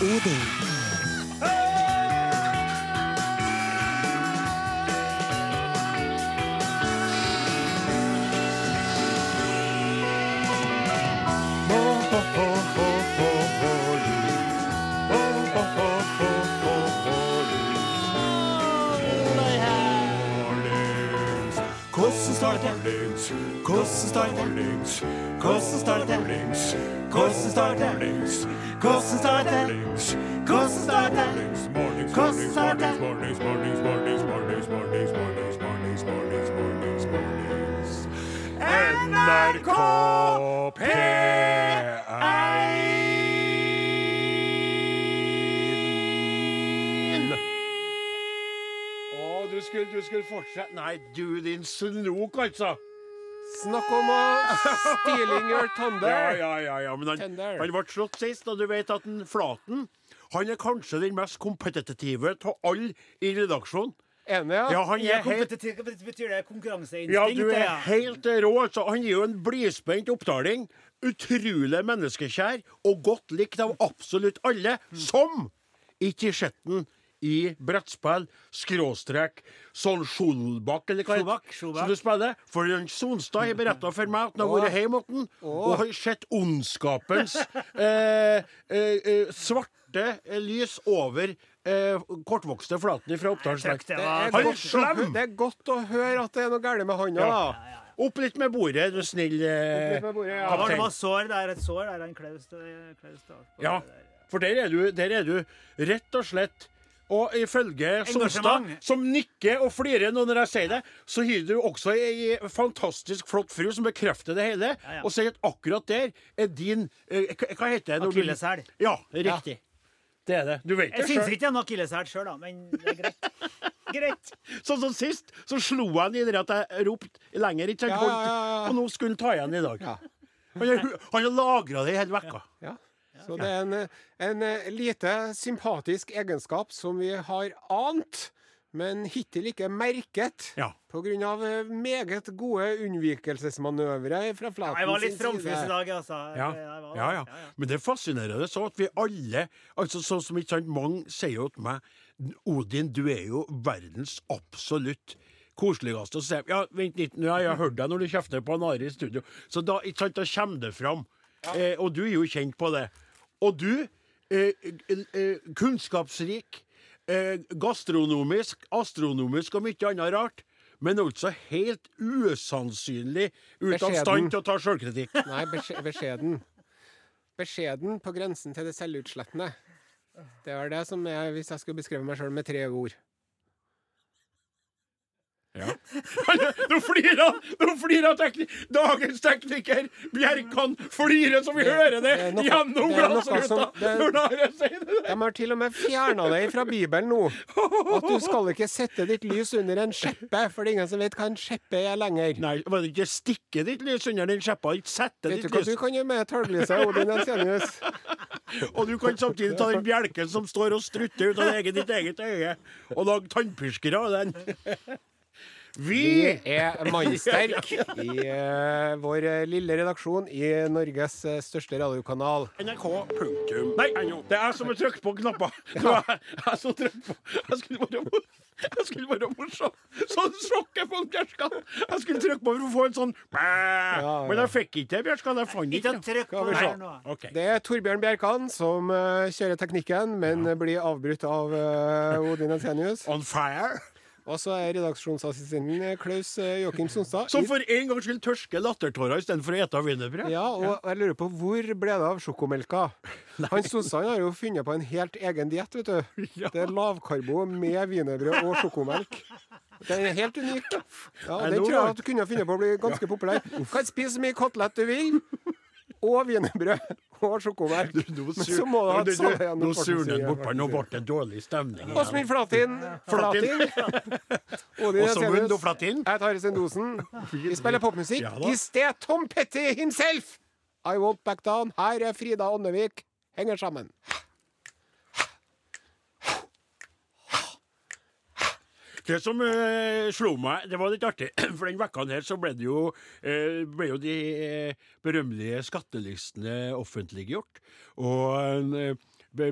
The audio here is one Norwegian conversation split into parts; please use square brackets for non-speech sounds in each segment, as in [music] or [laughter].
Odin. Hvordan står det til? Hvordan står det til? Hvordan står det til? Hvordan står det til? Hvordan til? Hvordan til? Hvordan til? NRK P1 Å, du skulle, du skulle fortsette Nei, du din snok, altså. Snakk om å stealing your thunder. Ja, ja, ja, ja. Men han, han ble slått sist, og du vet at den Flaten han er kanskje den mest kompetitive av alle i redaksjonen. Enig, ja? Ja, han er helt betyr det konkurranseinstinkt? ja, du er helt rå. Altså. Han gir jo en blidspent oppdaling. Utrolig menneskekjær og godt likt av absolutt alle, som ikke i den i brettspill, skråstrek, sånn Skjolbakk, eller hva det Skjolbakk, heter, som du spiller. For Jan Sonstad har beretta for meg at han har vært hjemme hos og har sett ondskapens [laughs] eh, eh, eh, svarte lys over eh, kortvokste flaten fra Oppdal slekt. Det Det er, Han er godt å, slem! det er godt å høre at det er noe galt med hånda Ja. da. Opp litt med bordet, du snill eh, bordet, ja. kaptein. var det var sår der? Et sår der? En Klaus Klaus da, Ja, for der er du, der er du rett og slett og ifølge Solstad, som nikker og flirer nå når jeg sier det, så har du også ei fantastisk flott fru som bekrefter det hele, Ja, ja. og sier at akkurat der er din eh, Hva heter det? du- Akilleshæl. Ja, riktig. Det er det. Du vet Jeg det syns sjøl. ikke jeg en akilleshæl sjøl, da, men det er greit. [laughs] greit. Sånn som sist, så slo han i det at jeg ropte lenger, ikke sant? Og nå skulle han ta igjen i dag. Han har lagra det i hele vekka. Ja. Så det er en, en eh, lite sympatisk egenskap som vi har ant, men hittil ikke merket. Ja. Av eh, meget gode unnvikelsesmanøvre fra Ja, Flaten jeg var litt framfus i dag, altså. Ja. Ja, ja. Men det er fascinerende så at vi alle altså Sånn som ikke sant, Mange sier jo til meg Odin, du er jo verdens absolutt koseligste. Sier jeg ja, vent litt, nå har jeg hørt deg når du kjefter på en Ari i studio. Så da, ikke sant, da kommer det fram. Eh, og du er jo kjent på det. Og du, eh, eh, kunnskapsrik, eh, gastronomisk, astronomisk og mye annet rart. Men altså helt usannsynlig ute av stand til å ta sjølkritikk. [laughs] Nei, beskjeden. Beskjeden på grensen til det selvutslettende. Det var det som jeg, hvis jeg skulle beskrive meg sjøl med tre ord. [laughs] Nå flirer han! Nå flirer tekni dagens tekniker! Bjerkan flirer så vi hører det, det gjennom glassruta! som- det. De har til og med fjerna det fra Bibelen nå. At du skal ikke sette ditt lys under en skjeppe, for det er ingen som vet hva en skjeppe er lenger. Nei, var det ikke stikke ditt lys under den skjeppa, ikke sette Vet du hva du kan gjøre med Talglyset, Odin Ensenius? Og du kan samtidig ta den bjelken som står og strutter ut av ditt eget øye, og lage tannpirskere av den. Vi er mannsterk i eh, vår eh, lille redaksjon i Norges eh, største radiokanal. NRK punktum Nei, det er jeg som har trykt på knapper. [laughs] Det var jeg, er som trykte på. Jeg skulle bare mor- jeg skulle bare morsom. Sånn sjokker på Bjørskan. Jeg skulle trykke på for å få en sånn bæ. ja. Men jeg fikk ikke det, Bjørskan. Jeg fant Ikke det. trykk Skal vi det se. Ok. Det er Torbjørn Bjerkan som eh, kjører teknikken, men blir avbrutt av eh, Odin Ensenius. On fire. Og så er redaksjonsassistenten eh, Klaus eh, Joakim Sonstad. Som for en gangs skyld tørsker lattertårer istedenfor å ete wienerbrød. Ja, og jeg lurer på hvor ble det av sjokomelka? [laughs] Han Sonstad har jo funnet på en helt egen diett, vet du. [laughs] Det er lavkarbo med wienerbrød og sjokomelk. Den er helt unik. Ja, Den tror jeg at du kunne funnet på å bli ganske populær. Kan spise så mye kotelett du vil, [laughs] og wienerbrød [laughs] og sjokomelk. Men så må du ha et igjen. Nå surner den bort, nå ble det dårlig stemning. Åsmund Flatin. Flatin. [laughs] Odin Og Flatin. Jeg tar Sendosen. Vi spiller popmusikk. I sted Tom Petty himself! I won't back down. Her er Frida Åndevik. Henger sammen. Det som eh, slo meg, det var litt artig, [clears throat] for den vekka her så ble det jo, eh, ble jo de eh, berømmelige skattelistene offentliggjort. Og eh,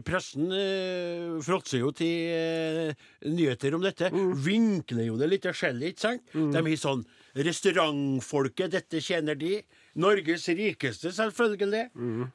Pressen eh, fråtser jo til eh, nyheter om dette. Vinkler jo det litt forskjellig, ikke sant? De har sånn Restaurantfolket, dette tjener de. Norges rikeste, selvfølgelig.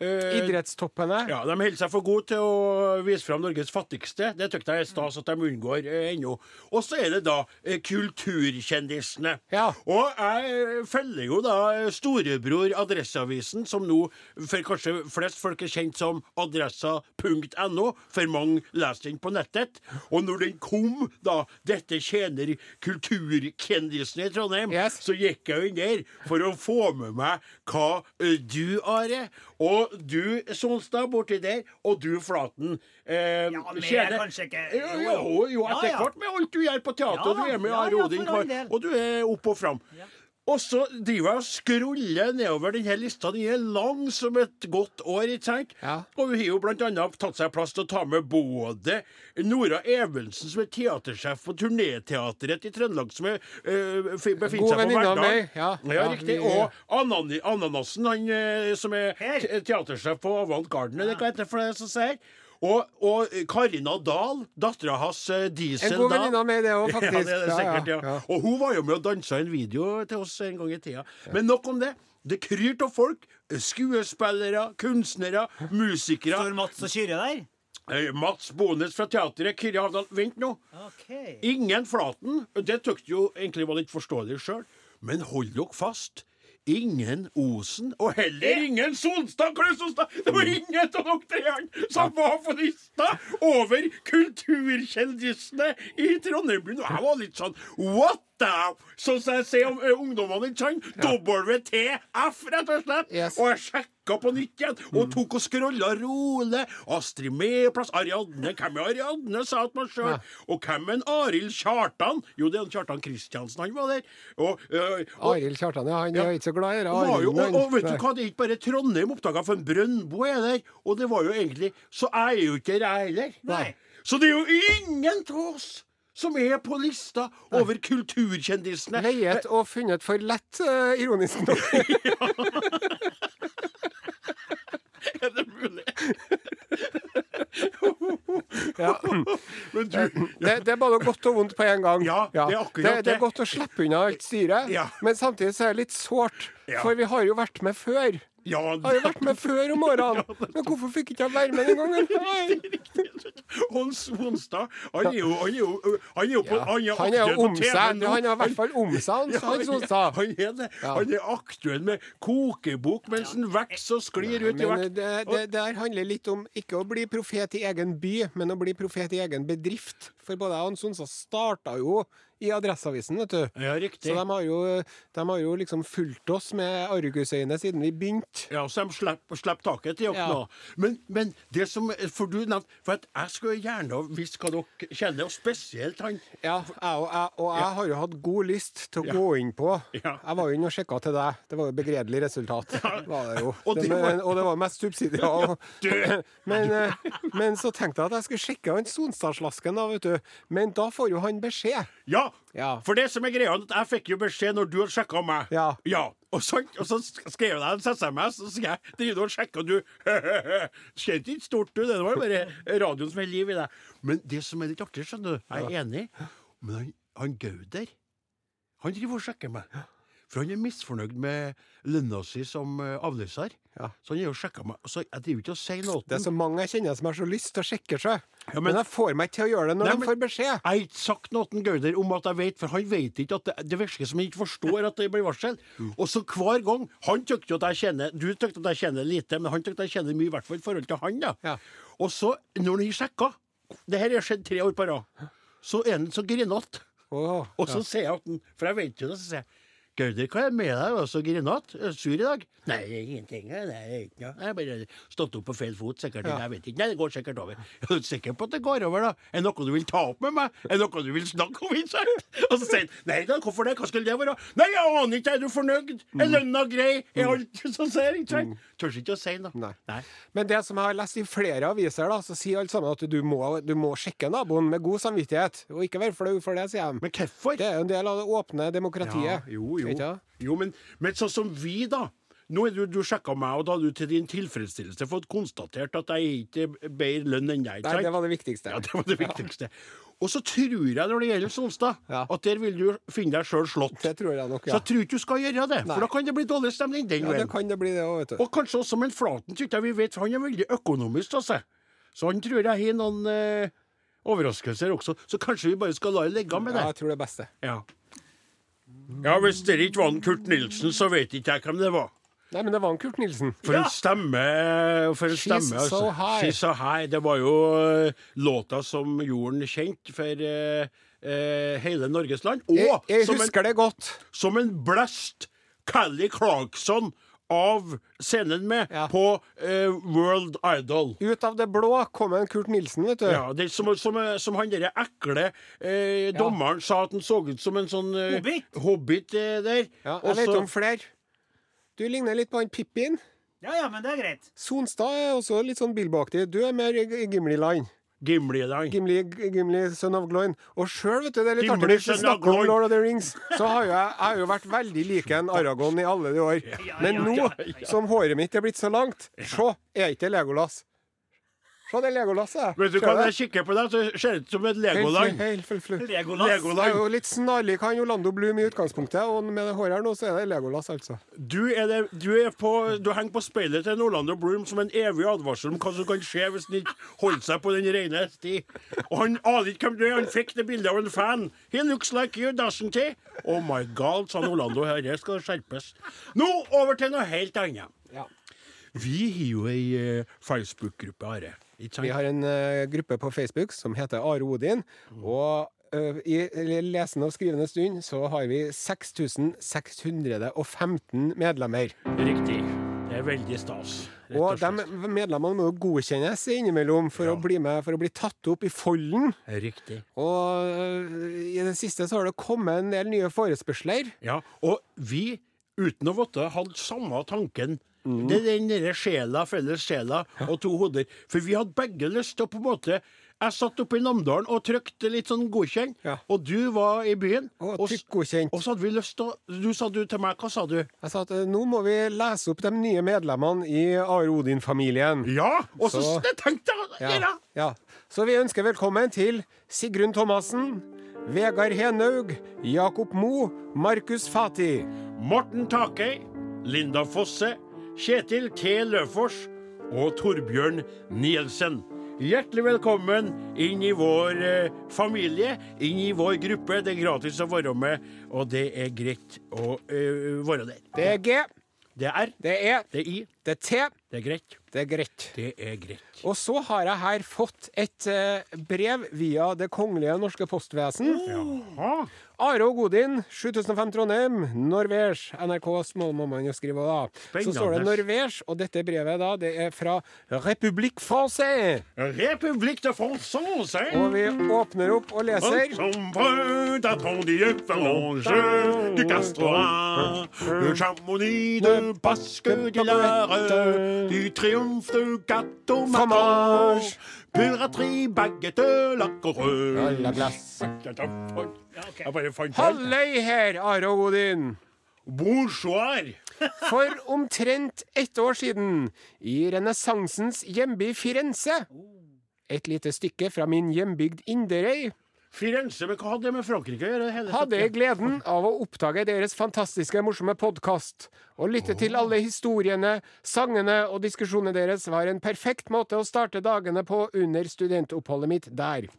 Eh, Idrettstoppene. ja, De holder seg for gode til å vise fram Norges fattigste. Det syns jeg er stas at de unngår eh, ennå. Og så er det da eh, kulturkjendisene. Ja. Og jeg eh, følger jo da eh, storebror Adresseavisen, som nå for kanskje flest folk er kjent som adressa.no, for mange leser den på nettet. Og når den kom, da, dette tjener kulturkjendisene i Trondheim, Yes. så gikk jeg inn der for å få med meg hva du, Are, og du, Solstad, borti der, og du, Flaten eh, Ja, mer er kanskje ikke. Jo, jo, jo Ja, etter ja. hvert med alt du gjør på teater. Ja, du er med ja, Are Odin, og du er opp og fram. Og så driver jeg og scroller nedover denne lista. Den er lang som et godt år, ikke sant? Ja. Og hun har jo annet tatt seg plass til å ta med både Nora Evensen, som er teatersjef på Turneteatret i Trøndelag, som er, øh, befinner God seg på venninne av Verdal. meg, ja. ja, Ja, riktig. vi- Og Anani, Ananasen, han øh, som er teatersjef på Avant Garden, eller hva heter det for det som sier. Og, og Karina Dahl, dattera hans Diesel Diesel En god venninne av meg, det òg, faktisk. [laughs] Ja, det er det sikkert, ja. ja. Og hun var jo med og dansa en video til oss en gang i tida. Men nok om det. Det kryr av folk. Skuespillere, kunstnere, musikere. Står Mats og Kyrre der? Eh, Mats Bones fra teatret. Kyrre Havdal. Vent nå. OK. Ingen Flaten. Det tykte jo egentlig var litt forståelig sjøl. Men hold dere fast. Ingen Osen, og heller ingen Solstad Klausostad. Det var ingen av dere tre som var på lista over kulturkjendisene i Trondheim. Og jeg var litt sånn What Sånn som jeg sier om ungdommene, ikke sant? WTF, rett og slett. Yes. Og jeg sjekka på nytt igjen, og tok og scrolla rolig. Astrid Medplass, Ariadne Hvem er Ariadne, sa jeg til meg sjøl. Og hvem er Arild Kjartan? Jo, det er Kjartan Kristiansen, han var der. Og, øh, og, Arild Kjartan, ja. Han Ja. er ikke så glad i dette. og, og, og vet du hva, det er ikke bare Trondheim oppdaga, for en Brøndbo er der. Og det var jo egentlig Så jeg er jo ikke der, heller. Så det er jo ingen av oss som er på lista over kulturkjendisene. Leiet og funnet for lett, uh, ironisk nok. [laughs] [laughs] Er det mulig? Ja. Men du Det, det er både godt og vondt på en gang. Ja, det er akkurat det, det det. er godt å slippe unna alt styret, Ja. men samtidig så er det litt sårt. Ja. For vi har jo vært med før. Ja, Har jo vært med før om morgenen. [laughs] Men hvorfor fikk ikke jeg være med den gangen? [laughs] Hans Onstad han er jo Han er jo, han er jo, på, Ja, han er Han er aktuell jo om seg. Han er i hvert fall om seg, han, Ja, han han, han er det. Han er aktuell med kokebok mens han vokser og sklir ut i hvert. det, det der handler litt om ikke å bli profet i egen by, men å bli profet i egen bedrift. For både jeg og han Sonstad starta jo i Adresseavisen, vet du. Ja, riktig. Så de har, jo, de har jo liksom fulgt oss med argusøyne siden vi begynte. Ja, så de slipper slipp taket til dere Ja. nå. Men, men det som For du nevnte For at jeg skulle gjerne visst hva dere kjenner, og spesielt han Ja, jeg og jeg, og jeg har jo hatt god lyst til å Ja. gå inn på. Ja. Jeg var jo inne og sjekka til deg. Det var jo begredelig resultat. Var det jo. [laughs] Og Det, var- men, og det var mest subsidier. Og, [clears throat] men, eh, men så tenkte jeg at jeg skulle sjekke han Sonstadslasken, da, vet du. Men da får jo han beskjed. Ja! Ja. For det som er greia, jeg fikk jo beskjed når du hadde sjekka meg. Ja. Og, så, og så skrev jeg en SMS, og så sier jeg driver du [laughs] og sjekker, og du Ser ikke stort du. det var bare radioen som har liv i deg. Men det som er litt artig, skjønner du, jeg er enig, men han, han Gauder, han driver og sjekker meg. For han er misfornøyd med lønna si som eh, avløser. Ja. Så han er jo sjekka meg. Så jeg driver ikke og sier noe Det er så mange jeg kjenner som har så lyst til å sjekke seg. Ja, men- men, jeg får meg ikke til å gjøre det når Nei, de får beskjed. Jeg har ikke sagt noe til Gauder om at jeg vet, for han vet ikke at det, det virker som han ikke forstår at det blir varsel. Og så hver gang Han tykte jo at jeg kjenner Du tykte at jeg kjenner lite, men han tykte at jeg kjenner mye, i hvert fall i forhold til han. da. Ja. Og så, når han sjekka Det her har skjedd tre år på rad. Så er han så grinete. Oh, Og så sier jeg at han For jeg vet jo det, så sier jeg Gauder, hva er det med deg? Du er så grinete. Er Sur i dag? Nei, ingenting. Det er ikke noe. Jeg bare stått opp på feil fot, sikkert. Ja. Jeg vet ikke. Nei, det går sikkert over. Er du sikker på at det går over, da? Er det noe du vil ta opp med meg? Er det noe du vil snakke om? ikke? Og så sier han nei da, hvorfor det? Hva skulle det være? Nei, jeg aner ikke. Er du fornøyd? Er lønna grei? Er alt som sier, ikke sant? Tør ikke å si noe. Nei. Nei. Men det som jeg har lest i flere aviser, da, så sier alle sammen at du må, du må sjekke naboen med god samvittighet. Og ikke være flau for det, sier de. Men hvorfor? Det er jo en del av det åpne demokratiet. Ja, jo, jo. Ikke det? jo men, men sånn som vi, da. Nå er du, du sjekka meg, og da har du til din tilfredsstillelse fått konstatert at jeg ikke er bedre lønn enn deg. Nei, det var det viktigste. Ja, det var det viktigste. Og så tror jeg, når det gjelder Sonstad, Ja. at der vil du finne deg sjøl slått. Det tror jeg nok, Så ja. jeg tror ikke du skal gjøre det, Nei. for da kan det bli dårlig stemning den Ja, det kan det bli det òg, vet du. Og kanskje også med en Flaten, tykker jeg vi vet, for han er veldig økonomisk av seg. Så han tror jeg har noen eh, overraskelser også. Så kanskje vi bare skal la det ligge med det. Ja, jeg tror det er beste. Ja. Ja, hvis det ikke var en Kurt Nilsen, så vet ikke jeg hvem det var. Nei, men det var en Kurt Nilsen. For en stemme For en She's stemme, altså. so high. She's so high. Det var jo eh, låta som gjorde den kjent for uh, uh, hele Norges land. Og Jeg, jeg som, en, husker det godt. som en blest Callie Clarkson av scenen med Ja. på uh, World Idol. Ut av det blå kom en Kurt Nilsen, vet du. Ja, det som, som, som han derre ekle eh, dommeren sa at han så ut som en sånn eh, Hobbit? hobbit eh, der. Ja, jeg jeg vet om flere. Du ligner litt på han Pippin. Ja, ja, men det er greit. Sonstad er også litt sånn Bilbo-aktig. Du er mer. Gimli-land. Gimli, Gimli, son of Gloin. Og sjøl, vet du, det er litt Gimli, artig hvis vi snakker om Lord of the Rings, så har jeg, jeg har jo vært veldig lik en Aragon i alle de år. Men nå som håret mitt er blitt så langt, se, er ikke det Legolas. Se, det er Legolas. Vet du hva, du når jeg kikker på deg, så ser det ut som et Helt legoland. helt fly, fly. Legolas. Jeg er jo litt snarlik han Orlando Bloom i utgangspunktet, og med det håret her nå, så er det Legolas, altså. Du, er det, du, er på, du henger på speilet til Orlando Bloom som en evig advarsel om hva som kan skje hvis han ikke holder seg på den rene sti. Og han aner ikke hvem du er. Han fikk det bildet av en fan. He looks like you, doesn't he? Oh my god, sa Orlando. Her skal det skjerpes. Nå over til noe helt annet. Ja. Vi har jo ei eh, Facebook-gruppe, Are. Vi har en uh, gruppe på Facebook som heter Are Odin, og uh, i lesende og skrivende stund så har vi 6615 medlemmer. Riktig. Det er veldig stas. Og, Og de medlemmene må jo godkjennes innimellom for, å bli med, for å bli tatt opp i folden. Riktig. Og uh, i det siste så har det kommet en del nye forespørsler. Ja, og vi, uten å vite, hadde samme tanken. Det er den derre sjela, felles sjela og to hoder. For vi hadde begge lyst til å på en måte Jeg satt oppe i Namdalen og trykte litt sånn godkjent, Ja. og du var i byen. Og og, og så hadde vi lyst til å Du sa du til meg, hva sa du? Jeg sa at eh, nå må vi lese opp de nye medlemmene i Are Odin-familien. Ja! Og så, Så- det tenkte jeg å Ja, gjøre! ja. Så vi ønsker velkommen til Sigrun Thomassen, Vegard Henhaug, Jakob Mo, Markus Fati. Morten Takei, Linda Fosse, Kjetil T. Løfors og Torbjørn Nielsen. Hjertelig velkommen inn i vår eh, familie, inn i vår gruppe. Det er gratis å være med, og det er greit å uh, være der. Det er G, Det er R, det er E. det er I, det er T, det er greit. det er greit. Det er greit. Og så har jeg her fått et eh, brev via Det kongelige norske postvesen. Jaha. Are og Godin, 7005 Trondheim, Norvège. NRK må skriver da. Så står det. Norvège, og dette brevet da, det er fra République Française. République de France. Og vi åpner opp og leser. Du Castroa, du Chamonix, du Basque, du Lare, du triomphe de gâteau Fromage. puraterie, baguette, lacquereux. La glace. Jeg bare fant. Halløy her, Are og Godin. Bonsoir. [laughs] For omtrent ett år siden, i renessansens hjemby Firenze Et lite stykke fra min hjembygd Inderøy Firenze, men hva hadde det med Frankrike å gjøre? hele hadde jeg gleden av å oppdage deres fantastiske, morsomme podkast. Å lytte til alle historiene, sangene og diskusjonene deres var en perfekt måte å starte dagene på under studentoppholdet mitt der.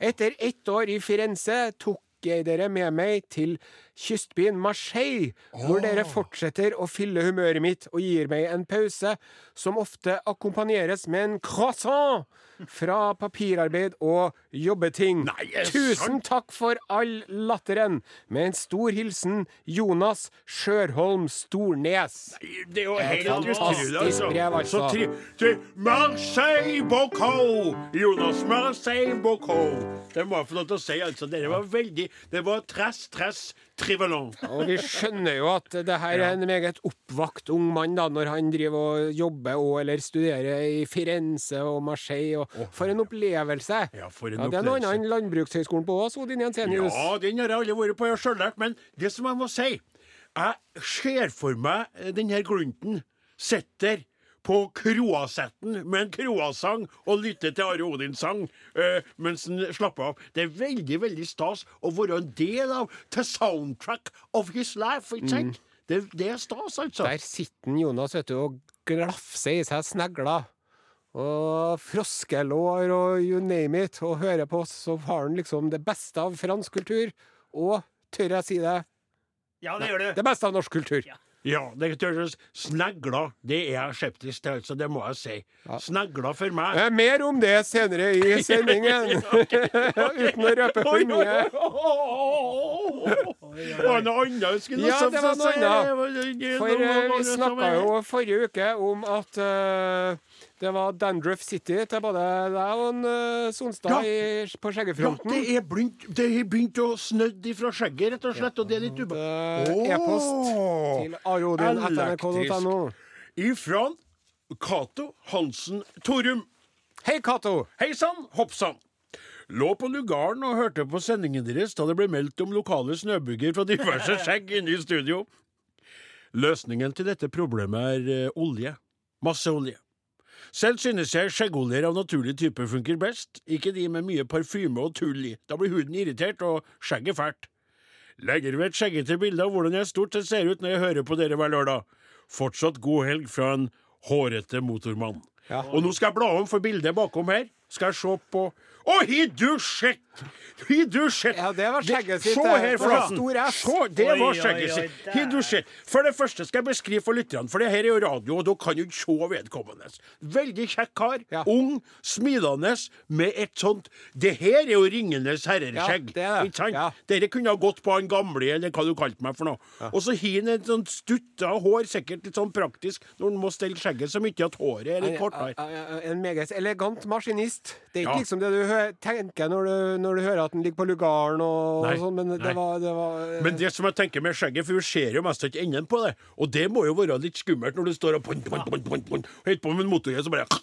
Etter ett år i Firenze tok jeg dere med meg til kystbyen Marseille, hvor dere fortsetter å fylle humøret mitt og gir meg en pause som ofte akkompagneres med en croissant fra papirarbeid og jobbeting. Nei, Tusen takk for all latteren. Med en stor hilsen Jonas Sjørholm Stornes. Det er jo helt utrolig, altså. brev, altså. Så tri, til Marseille Bocau! Jonas Marseille Bocau. Det må jeg få lov til å si, altså. Dere var veldig Det var tress, tress, trivelon. Og vi skjønner jo at det her er en meget oppvakt ung mann da, når han driver og jobber og eller studerer i Firenze og Marseille. Og for en opplevelse! Ja, for en Ja, det er noe annet enn Landbrukshøgskolen på Ås, Odin Jensenius. Ja, den har jeg aldri vært på sjøl, men det som jeg må si Jeg ser for meg eh, den her glunten sitter på kroasetten med en kroasang og lytte til Are Odins sang uh, mens han slapper av. Det er veldig veldig stas å være en del av the soundtrack of his life. ikke sant? Det, det er stas, altså. Der sitter Jonas vet du, og glafser i seg snegler. Og froskelår og you name it. Og hører på oss, så har han liksom det beste av fransk kultur. Og, tør jeg si det, Ja, det gjør du. det beste av norsk kultur. Ja, det tørs Snegler, det er jeg skeptisk til, altså. Det må jeg si. Snegler for meg Eh, mer om det senere i [laughs] sendingen. [laughs] [laughs] Uten å røpe for mye. Det var noe annet Ja, det var noe annet. For eh, vi snakka jo forrige uke om at eh, det var Dandruff City til både deg og en, eh, Sonstad Ja. i, på Ja, skjeggefronten. det er begynt, det har begynt å snødde ifra skjegget, rett og slett, og det er litt ubehagelig. Eh, E-post til arodin.nrk.no. Ifra Cato Hansen Torum. Hei, Cato! Hei sann, hopp sann. Lå på lugaren og hørte på sendingen deres da det ble meldt om lokale snøbyger fra diverse [laughs] skjegg inne i studio. Løsningen til dette problemet er eh, olje. Masse olje. Selv synes jeg skjeggoljer av naturlig type funker best, ikke de med mye parfyme og tull i. Da blir huden irritert og skjegget fælt. Legger ved et skjeggete bilde av hvordan jeg stort sett ser ut når jeg hører på dere hver lørdag. Fortsatt god helg fra en hårete motormann. Ja. Og nå skal jeg bla om for bildet bakom her. Skal jeg se på Å, har du sett! Har du sett? Ja, det var skjegget sitt, Se her, Det Flaten. det var skjegget sitt. Har du sett? For det første skal jeg beskrive for lytterne, for det her er jo radio, og da kan du ikke se vedkommende. Veldig kjekk kar. Ja. Ung, smilende, med et sånt Det her er jo Ringenes Ja, det. Ikke sant? Ja. Dere kunne ha gått på han gamle, eller hva du kalte meg for noe. Og så har han et sånt stutta hår, sikkert litt sånn praktisk, når han må stelle skjegget så mye at håret er litt kortere. En meget elegant maskinist. Det er ikke Ja. liksom det du hø tenker når du, når du hører at den ligger på lugaren og, og sånn, men det var, det var eh, Men det som jeg tenker med skjegget, for vi ser jo mest ikke enden på det, og det må jo være litt skummelt når du står og pont, pont, pont, og holder på med en motorhjul, så bare [laughs]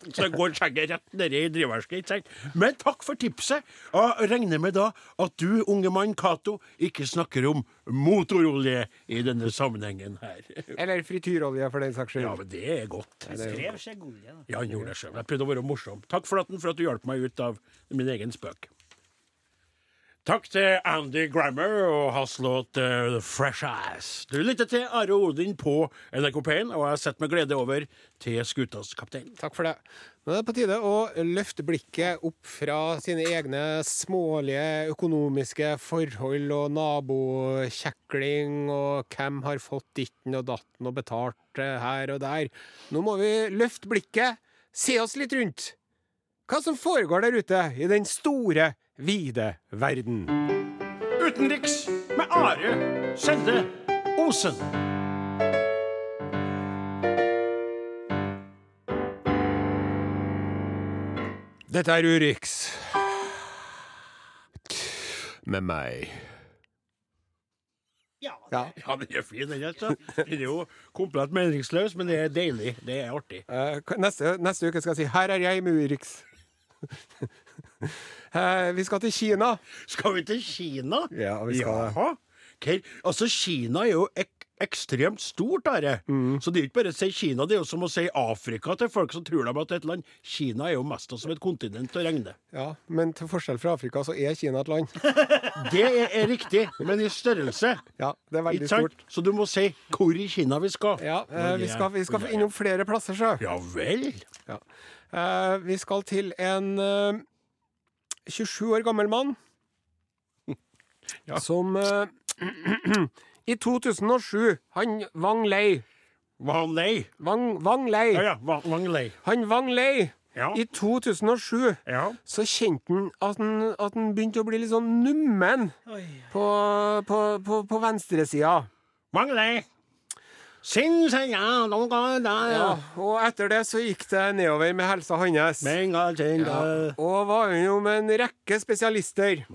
Så går skjegget rett nedi i drivverket, ikke sant? Men takk for tipset. Jeg regner med da at du, unge mann Cato, ikke snakker om motorolje i denne sammenhengen her. [laughs] Eller frityrolje, for den saks skyld. Ja, men det er godt. Skrev skjeggolje, da. Ja, han gjorde det sjøl. Jeg prøvde å være morsom. Takk for, at, for at du hjalp meg ut av min egen spøk. Takk til Andy Grammer og hans låt uh, Fresh Ass. Du lytter til Are Odin på NRK P1, og jeg har sett med glede over til skutas kaptein. Takk for det. Nå er det på tide å løfte blikket opp fra sine egne smålige økonomiske forhold og nabokjekling og hvem har fått ditten og datten og betalt eh, her og der. Nå må vi løfte blikket, se oss litt rundt. Hva som foregår der ute i den store, vide verden. Utenriks med Are Sende Osen. Dette er Urix. Med meg. Ja, Ja. Ja, den er fin, den. altså. Den er jo komplett meningsløs, men det er deilig. Det er artig. Uh, neste, neste uke skal jeg si 'Her er jeg med Urix'. [laughs] Eh, vi skal til Kina. Skal vi til Kina? Ja, vi skal det. Altså, Kina er jo ek ekstremt stort, dette. Mm. Så det er jo ikke bare å si Kina, det er jo som å si Afrika til folk som tror de at et land. Kina er jo mest som et kontinent å regne. Ja, Men til forskjell fra Afrika, så er Kina et land. [laughs] Det er, er riktig, men i størrelse. Ja, det er veldig stort. Så du må si hvor i Kina vi skal. Ja, eh, vi skal, vi skal innom flere plasser, sjø. Ja vel? Ja. Eh, vi skal til en eh, 27 år gammel mann [laughs] Ja. som eh, [clears throat] i 2007 Han Wang Lei. Wang Lei. Wang, Wang Lei. Ja ja, Wang, Wang Lei. Han Wang Lei. Ja. I 2007 ja. så kjente han at han, at han begynte å bli litt sånn nummen Oi. på, på, på, på venstresida. Wang Lei. Sin, sin, ja, noen ganger da, ja. Ja, og etter det så gikk det nedover med helsa hans. Ja, og var jo med en rekke spesialister.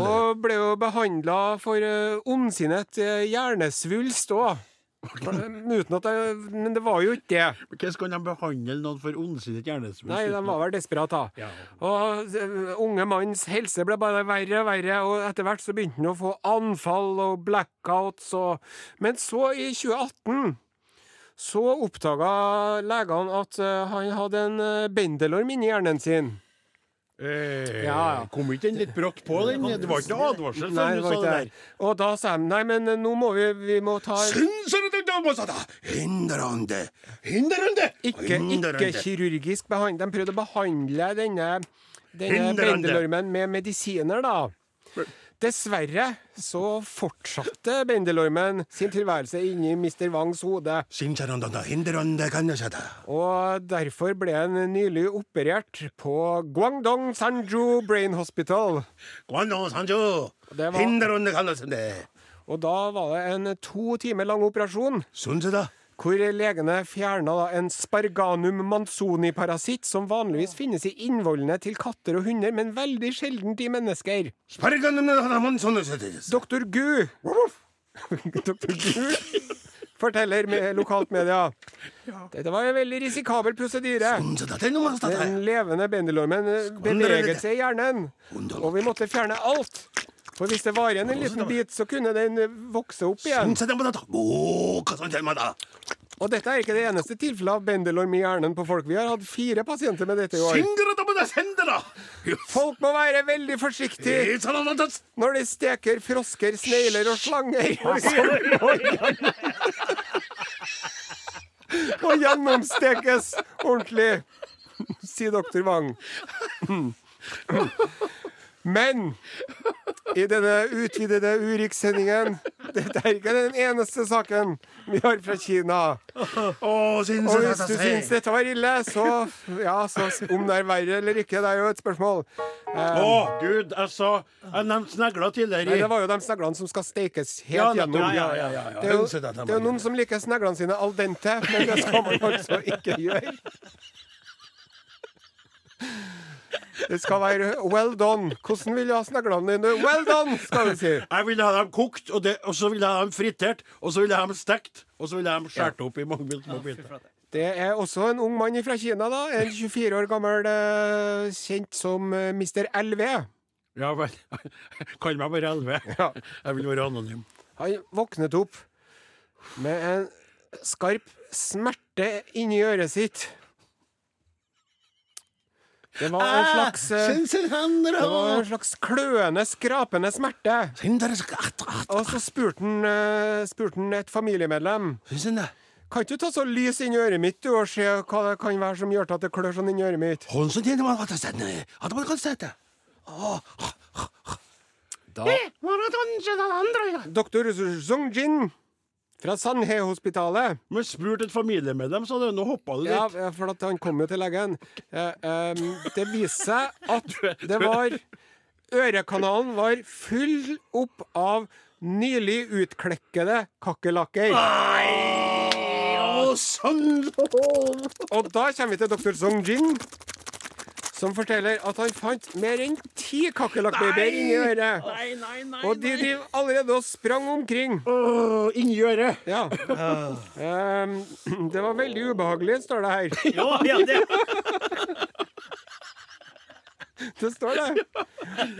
Og ble jo behandla for uh, ondsinnet eh, hjernesvulst òg. Uten at jeg, men det var jo ikke det. Hvordan kan de behandle noen for ondsinnet hjernesvulst? Nei, de var vel desperate, da. Ja. Og eh, unge manns helse ble bare verre og verre, og etter hvert så begynte han å få anfall og blackouts og Men så, i 2018, så oppdaga legene at eh, han hadde en uh, bendelorm inni hjernen sin. Eh, Ja, ja. Kom ikke den litt brått på, den? Det var ikke noe advarsel før det du var sa det der. Og da sa de nei, men nå må vi, vi må ta Hinderende Hinderende Ikke, ikke kirurgisk behandling. De prøvde å behandle denne, denne bendelormen med medisiner, da. Dessverre så fortsatte bendelormen sin tilværelse inni Mr. Wangs hode. Og derfor ble han nylig operert på Guangdong Sanju Brain Hospital. Sanjo! Det var-. Og da var det en to timer lang operasjon. Hvor legene fjerna en sparganum mansoni-parasitt som vanligvis finnes i innvollene til katter og hunder, men veldig sjeldent i mennesker. Doktor Gu. [laughs] Doktor Gu forteller med lokalt media. Dette var en veldig risikabel prosedyre. Den levende bendelormen eh, beveget seg i hjernen, og vi måtte fjerne alt. For hvis det var igjen en liten bit, så kunne den vokse opp igjen. Og dette er ikke det eneste tilfellet av bendelorm i hjernen på folk. Vi har hatt fire pasienter med dette i år. Folk må være veldig forsiktige når de steker frosker, snegler og slanger. [laughs] Og gjennomstekes ordentlig, sier doktor Wang. Men i denne utvidede Urix-sendingen Dette er ikke den eneste saken vi har fra Kina. Og hvis du syns dette var ille, så Ja, så om det er verre eller ikke, det er jo et spørsmål. Å, gud, jeg sa Jeg nevnte snegler tidligere. Nei, det var jo de sneglene som skal stekes helt Ja, gjennom. Ja, ja, ja, ja. Det, er jo, det er jo noen som liker sneglene sine al dente, men det skal man [laughs] altså ikke gjøre. Det skal være well done. Hvordan vil du ha sneglene dine? Well done, skal vi si. Jeg vil ha dem kokt, og, det, og så vil jeg ha dem fritert, og så vil jeg ha dem stekt, og så vil jeg ha dem skåret opp i mange små biter. Det er også en ung mann fra Kina, da. En 24 år gammel, eh, kjent som eh, Mr. LV. Ja vel. [laughs] Kall meg bare LV. Ja. Jeg vil være anonym. Han våknet opp med en skarp smerte inni øret sitt. Det var en slags eh, Det var en slags kløende, skrapende smerte. Og så spurte han, eh, spurte han et familiemedlem. Kan ikke du ta så lys inn i øret mitt du, og se hva det kan være som gjør at det klør sånn inn i øret mitt? Da Doktor Zongjin fra Sanhe-hospitalet Men spurte et familiemedlem, sa du. Nå hoppa du Ja, for at han kom jo til legen. Eh, det viste seg at [laughs] det var Ørekanalen var full opp av nylig utklekkede kakerlakker. Og da kommer vi til doktor Song Jin, som forteller at han fant mer enn ti kakerlakkbabyer inni øret. Nei, nei, nei. Og de driver allerede og sprang omkring. Åh, Inni øret. Ja. um, [clears throat] det var veldig ubehagelig, står det her. Ja, ja, det [laughs] Det står det.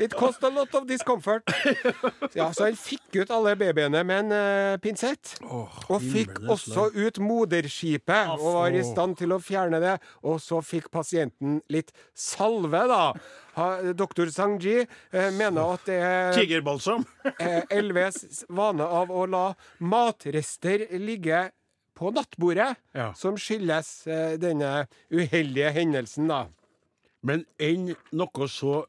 It cost a lot of discomfort. Ja, Så han fikk ut alle babyene med en uh, pinsett. og fikk også ut moderskipet og var i stand til å fjerne det. Og så fikk pasienten litt salve, da. Ha, Doktor Sangji eh, mener at det er Tigerbalsam. eh, LVs vane av å la matrester ligge på nattbordet, Ja. som skyldes eh, denne uheldige hendelsen, da. Men enn noe så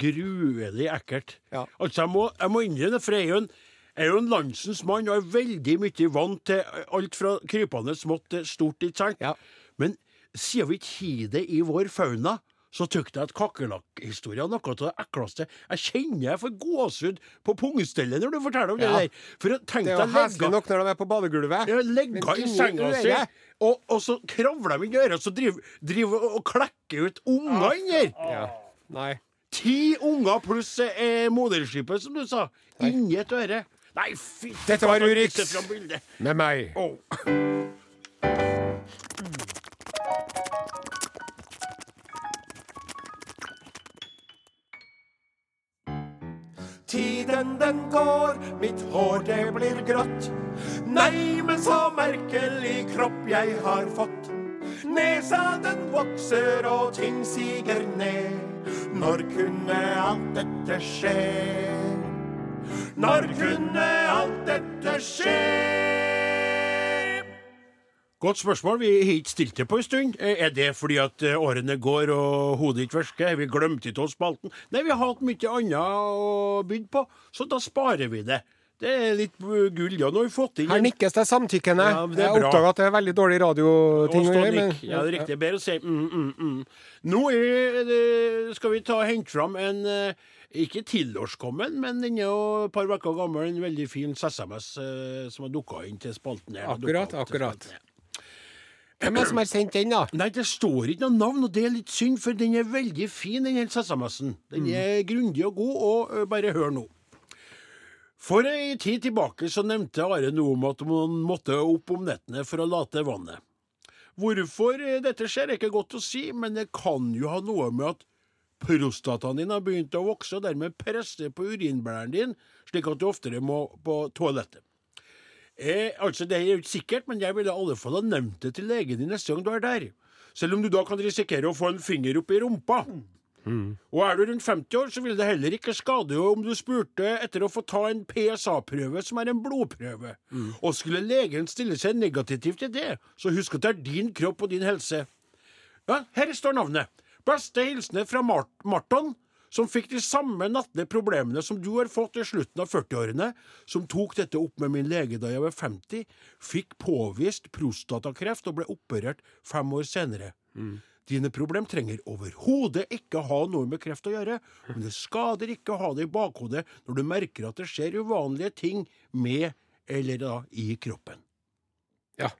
gruelig ekkelt. Ja. Altså, jeg må, jeg må innrømme det, for jeg er jo en, er jo en landsens mann og er veldig mye vant til alt fra krypende smått til stort, ikke sant? Ja. Men siden vi ikke har det i vår fauna, så tykte jeg at kakerlakkhistorien er noe av det ekleste. Jeg kjenner jeg får gåsehud på pungstellet når du forteller om Ja. det der. For jeg Det tenkte er jo heslig nok når de er på badegulvet. Ja, legge i senga si? Og, og så kravler de inn i øret, og så driver, driver og klekker ut unger inni der. Ja. Nei. Ti unger pluss eh, moderskipet, som du sa, inni et øre. Nei, fy Dette var Urix. Med meg. Oh. Tiden den går, mitt hår det blir grått. Nei, men så merkelig kropp jeg har fått. Nesa den vokser og ting siger ned. Når kunne alt dette skje? Når kunne alt dette skje? Godt spørsmål. Vi har ikke stilt det på en stund. Eh, Er det fordi at eh, årene går og hodet ikke virker? Har vi glemt ikke oss spalten? Nei, vi har hatt mye annet å by på, så da sparer vi det. Det er litt gull. Ja, nå har vi fått inn Her nikkes det samtykkende. Ja, det jeg oppdaga at det er veldig dårlig radioting å gjøre. men- Ja, det er riktig. Bedre å si mm, mm, mm. Nå det, skal vi ta hente fram en eh, ikke tilårskommen, men den er jo et par uker gammel. En veldig fin SMS eh, som har dukka inn til spalten. her. Akkurat, akkurat. Hvem er det som har sendt den, da? Nei, det står ikke noe navn, og det er litt synd, for den er veldig fin, den hele SMS-en. Den er grundig og god, og bare hør nå. For ei tid tilbake så nevnte Are noe om at man måtte opp om nettene for å late vannet. Hvorfor eh, dette skjer, er ikke godt å si, men det kan jo ha noe med at prostataen din har begynt å vokse, og dermed presse på urinblæren din, slik at du oftere må på toalettet. Eh, altså, Det er jo ikke sikkert, men jeg ville i alle fall ha nevnt det til legen din neste gang du er der. Selv om du da kan risikere å få en finger opp i rumpa. Og er du rundt 50 år, så ville det heller ikke skade om du spurte etter å få ta en PSA-prøve, som er en blodprøve. Og skulle legen stille seg negativt til det, så husk at det er din kropp og din helse. Ja, her står navnet. Beste hilsener fra Mart Marton, som fikk de samme nattlige problemene som du har fått i slutten av 40-årene, som tok dette opp med min lege da jeg var 50, fikk påvist prostatakreft og ble operert fem år senere. Dine problem trenger overhodet ikke ha noe med kreft å gjøre, men det skader ikke å ha det i bakhodet når du merker at det skjer uvanlige ting med eller da i kroppen. Ja.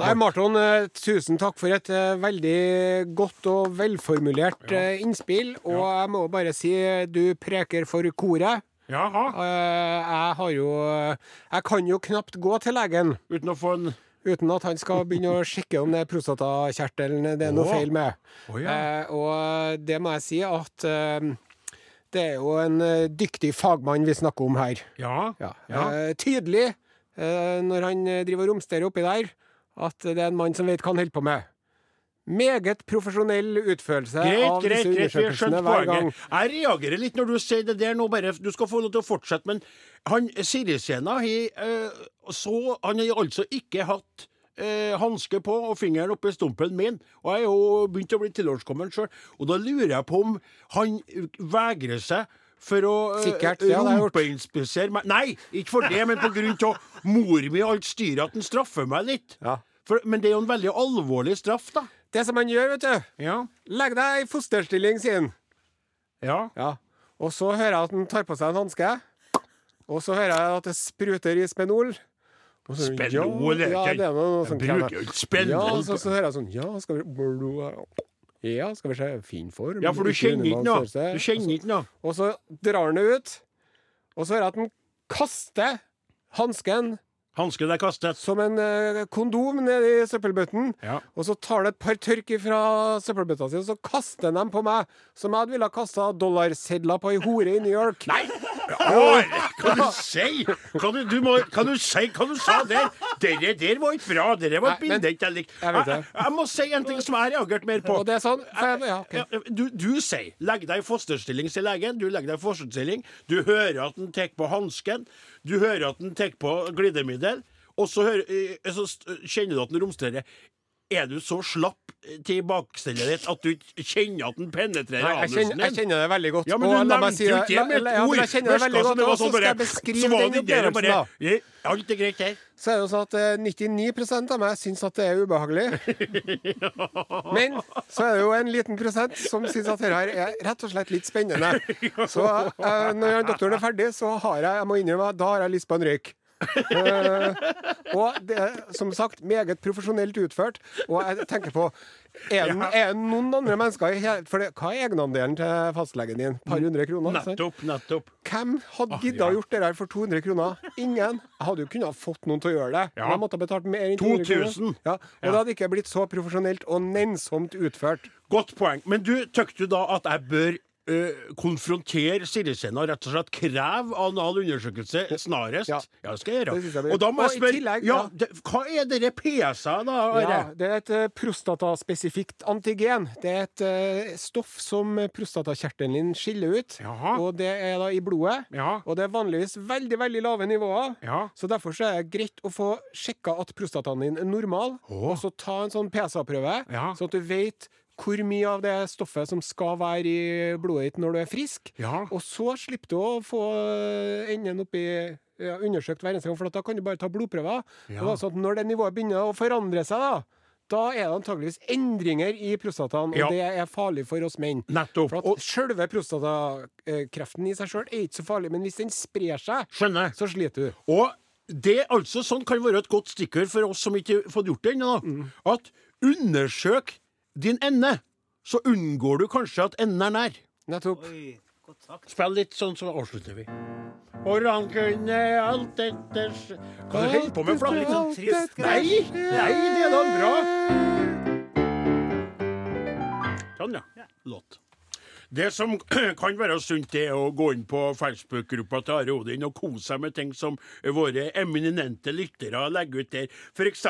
Nei, Marton, eh, tusen takk for et eh, veldig godt og velformulert ja. innspill. Og jeg må bare si eh, du preker for koret. Jaha. Eh, Jeg har jo Jeg kan jo knapt gå til legen Uten å få en uten at han skal begynne å sjekke om det er prostatakjertelen det er noe feil med. Oh, ja. Eh, og det må jeg si at eh, det er jo en eh, dyktig fagmann vi snakker om her. Ja. Ja. Ja. Eh, tydelig eh, når han eh, driver og romsterer oppi der, at det er en mann som vet hva han holder på med. Meget profesjonell utførelse Greit, av greit, disse greit, undersøkelsene hver gang. Jeg reagerer litt når du sier det der nå, bare Du skal få lov til å fortsette, men han Sirisena har eh, så Han har altså ikke hatt eh, hanske på og fingeren oppi stumpen min, og jeg er jo begynt å bli tilårskommen sjøl, og da lurer jeg på om han vegrer seg for å eh, Sikkert, ja, rumpeinspisere meg Nei, ikke for det, men på grunn av mor mi og alt styret, at han straffer meg litt. Ja. For, men det er jo en veldig alvorlig straff, da. Det som han gjør, vet du Ja. Legg deg i fosterstilling, sier han. Ja. Ja. Og så hører jeg at han tar på seg en hanske. Og så hører jeg at det spruter i Spenol. Så- Spenol, ja, ja, det er noe noe sånn bruker jo ikke Spenol Ja, så, så hører jeg sånn Ja, skal vi Ja, skal vi se. Fin form. Ja, for du kjenner ikke noe. Du kjenner ikke noe. Og så drar han det ut, og så hører jeg at han kaster hansken Hansken er kastet. som en eh, kondom nedi i søppelbøtten. Ja. Og så tar det et par tørk fra søppelbøtta si, og så kaster de dem på meg, som jeg ville kasta dollarsedler på ei hore i New York. Nei! Hva du si Kan du, du må, kan du si Hva du sa der? Dere der var ikke bra. Dere var et Nei, men- bilde ikke jeg likte. Jeg vet Jeg, det. jeg må si en ting som jeg reagerte mer på. Og det er sånn jeg, ja, ok. Ja, Du, du sier 'legg deg i fosterstilling', sier legen. Du legger deg i fosterstilling. Du hører at han tar på hansken. Du hører at han tar på glidemiddel. Og så, hører, eh, så st- kjenner du at han romsterer. Er du så slapp til bakstellet ditt at du ikke kjenner at den penetrerer Nei, jeg, kjenner, jeg kjenner det veldig godt. Ja, men du nevnte jo ikke med et ord. jeg kjenner det veldig godt, og så sånn skal jeg beskrive den opplevelsen, da. Alt er greit her. Så er det jo sånn at eh, 99% av meg syns at det er ubehagelig. [laughs] Men så er det jo en liten prosent som syns at dette er rett og slett litt spennende. [laughs] Så eh, når doktoren er ferdig, så har jeg jeg må innrømme, da har jeg lyst på en røyk. Eh, og det er som sagt meget profesjonelt utført. Og jeg tenker på Er det noen andre mennesker i hele For det, hva er egenandelen til fastlegen din? Par hundre kroner? Nettopp, nettopp. Hvem hadde gidda å gjort det der for 200 kroner? Ingen. Jeg hadde jo kunnet fått noen til å gjøre det. Ja. Jeg måtte ha betalt mer enn 200 kroner. 2000. Ja, og det hadde ikke blitt så profesjonelt og nennsomt utført. Godt poeng. Men du, tykker du da at jeg bør eh, konfrontere Sirisena rett og slett kreve anal undersøkelse snarest? Ja. det skal jeg gjøre. Jeg og da må Og jeg i spørre tillegg, ja, ja. det, Hva er dere PSA, da? Ja, det er et eh, prostataspesifikt antigen. Det er et uh, stoff som prostatakjertelen din skiller ut. Jaha. Og det er da i blodet. Ja. Og det er vanligvis veldig veldig lave nivåer. Ja. Så derfor så er det greit å få sjekka at prostataen din er normal, oh. og så ta en sånn PSA-prøve, Ja. sånn at du vet hvor mye av det stoffet som skal være i blodet ditt når du er frisk. Ja. Og så slipper du å få eh, enden oppi ja, undersøkt hver eneste gang, for da kan du bare ta blodprøver. Ja. Og sånn når det nivået begynner å forandre seg, da da er det antageligvis endringer i prostataen, og Ja. det er farlig for oss menn. Nettopp. For at Og, Selve prostatakreften i seg sjøl er ikke så farlig, men hvis den sprer seg, skjønner. så sliter du. Og det altså sånn kan være et godt stikkord for oss som ikke har fått gjort det ennå. Mm. At undersøk din ende, så unngår du kanskje at enden er nær. Nettopp. Spill litt sånn, så avslutter vi. For han kunne alt dette Kan du holde på med? Flagg litt sånn trist Nei, nei, det er da bra. Sånn, ja. Låt. Det som [clears throat] kan være sunt, det er å gå inn på Facebook-gruppa til Are Odin og kose seg med ting som våre eminente lyttere legger ut der. F.eks.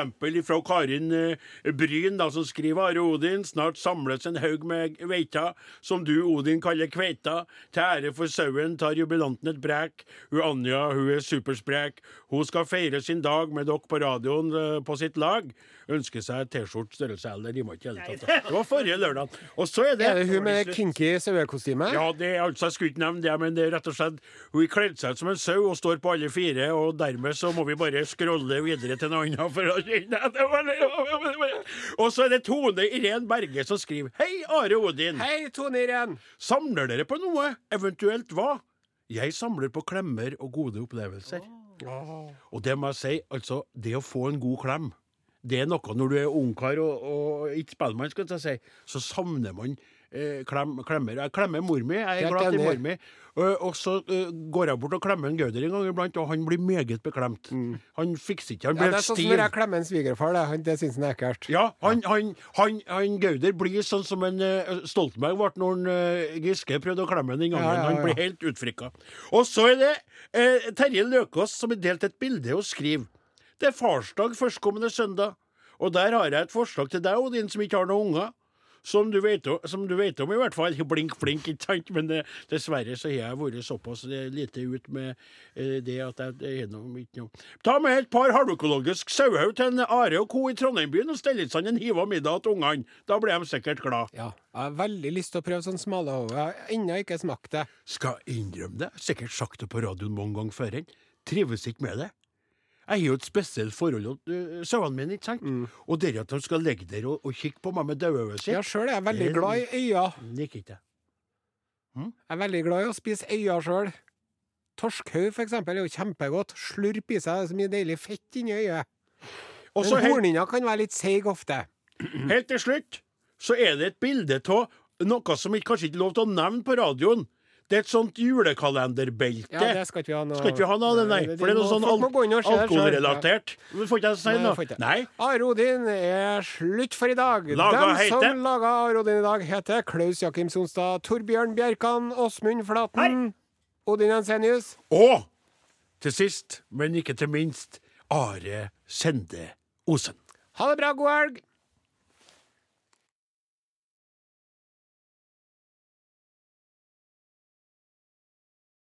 fra Karin eh, Bryn, da, som skriver Are Odin. Snart samles en haug med veita, som du, Odin, kaller kveita. Til ære for sauen tar jubilanten et brek. Hun Anja hun er supersprek. Hun skal feire sin dag med dere på radioen eh, på sitt lag. Ønsker seg T-skjorte størrelse L. Det rimer ikke i det hele tatt. Det var forrige lørdag. Og så er det Er det hun med kinky sauekostyme? ja, det er altså, jeg skulle ikke nevne det, men det er rett og slett Hun har kledd seg ut som en sau og står på alle fire, og dermed så må vi bare scrolle videre til noe annet for å kjenne Og så er det Tone Irén Berge som skriver Hei, Are Odin. Hei, Tone Irén! Samler dere på noe? Eventuelt hva? Jeg samler på klemmer og gode opplevelser. Og det må jeg si, altså, det å få en god klem det er noe når du er ungkar og, og ikke spellemann, skal jeg si, så savner man eh, klem, klemmer. Jeg klemmer mor mi, jeg er Jeg glad i enig. mor mi. Og, og så eh, går jeg bort og klemmer en Gauder en gang iblant, og han blir meget beklemt. Han fikser ikke, han Ja, blir det er sånn som stiv. når jeg klemmer en svigerfar. Det, Han- det syns han er ekkelt. Ja, han, han, han, han Gauder blir sånn som en eh, Stoltenberg ble når han, eh, Giske prøvde å klemme ham den gangen. Ja, ja, ja. Han blir helt utfrikka. Og så er det eh, Terje Løkås som har delt et bilde og skriver Det er farsdag førstkommende søndag, og der har jeg et forslag til deg, Odin, som ikke har noen unger. Som du, vet, som du vet om, i hvert fall. [laughs] Blink, blink, ikke sant? Men det, dessverre så har jeg vært såpass eh, lite ut med eh, det at jeg det er noe, ikke noe. Ta med et par halvøkologisk sauehaug til en Are og co. i Trondheimbyen og stell stand en hiva middag til ungene. Da blir de sikkert glad. Ja, jeg har veldig lyst til å prøve sånn smalahove. Jeg har ennå ikke smakt det. Skal innrømme det. Sikkert sagt det på radioen mange ganger før. Trives ikke med det. Jeg har jo et spesielt forhold til uh, sauene mine, ikke sant? Og det at de skal ligge der og, og kikke på meg med dauøyet sitt Ja, sjøl er jeg veldig Det- glad i øya. liker ikke jeg. Jeg er veldig glad i å spise øya sjøl. Torskhaug, for eksempel, er jo kjempegodt. Slurp i seg så mye deilig fett inni øyet. Men hornhinna kan være litt seig ofte. helt til slutt så er det et bilde av noe som ikke, kanskje ikke er lov til å nevne på radioen. Det er et sånt julekalenderbelte. Ja, det skal ikke vi ha noe Skal ikke vi ha noe av det, nei? For det er noe sånn al alkoholrelatert. alkoholrelatert. Får ikke jeg si Nei, noe? Nei. Are Odin er slutt for i dag. Laga Dem heter- som laga Are Odin i dag, heter Klaus Jakim Sonstad, Torbjørn Bjerkan, Åsmund Flaten, Odin Jensenius. Og til sist, men ikke til minst, Are Sende Osen. Ha det bra, god helg!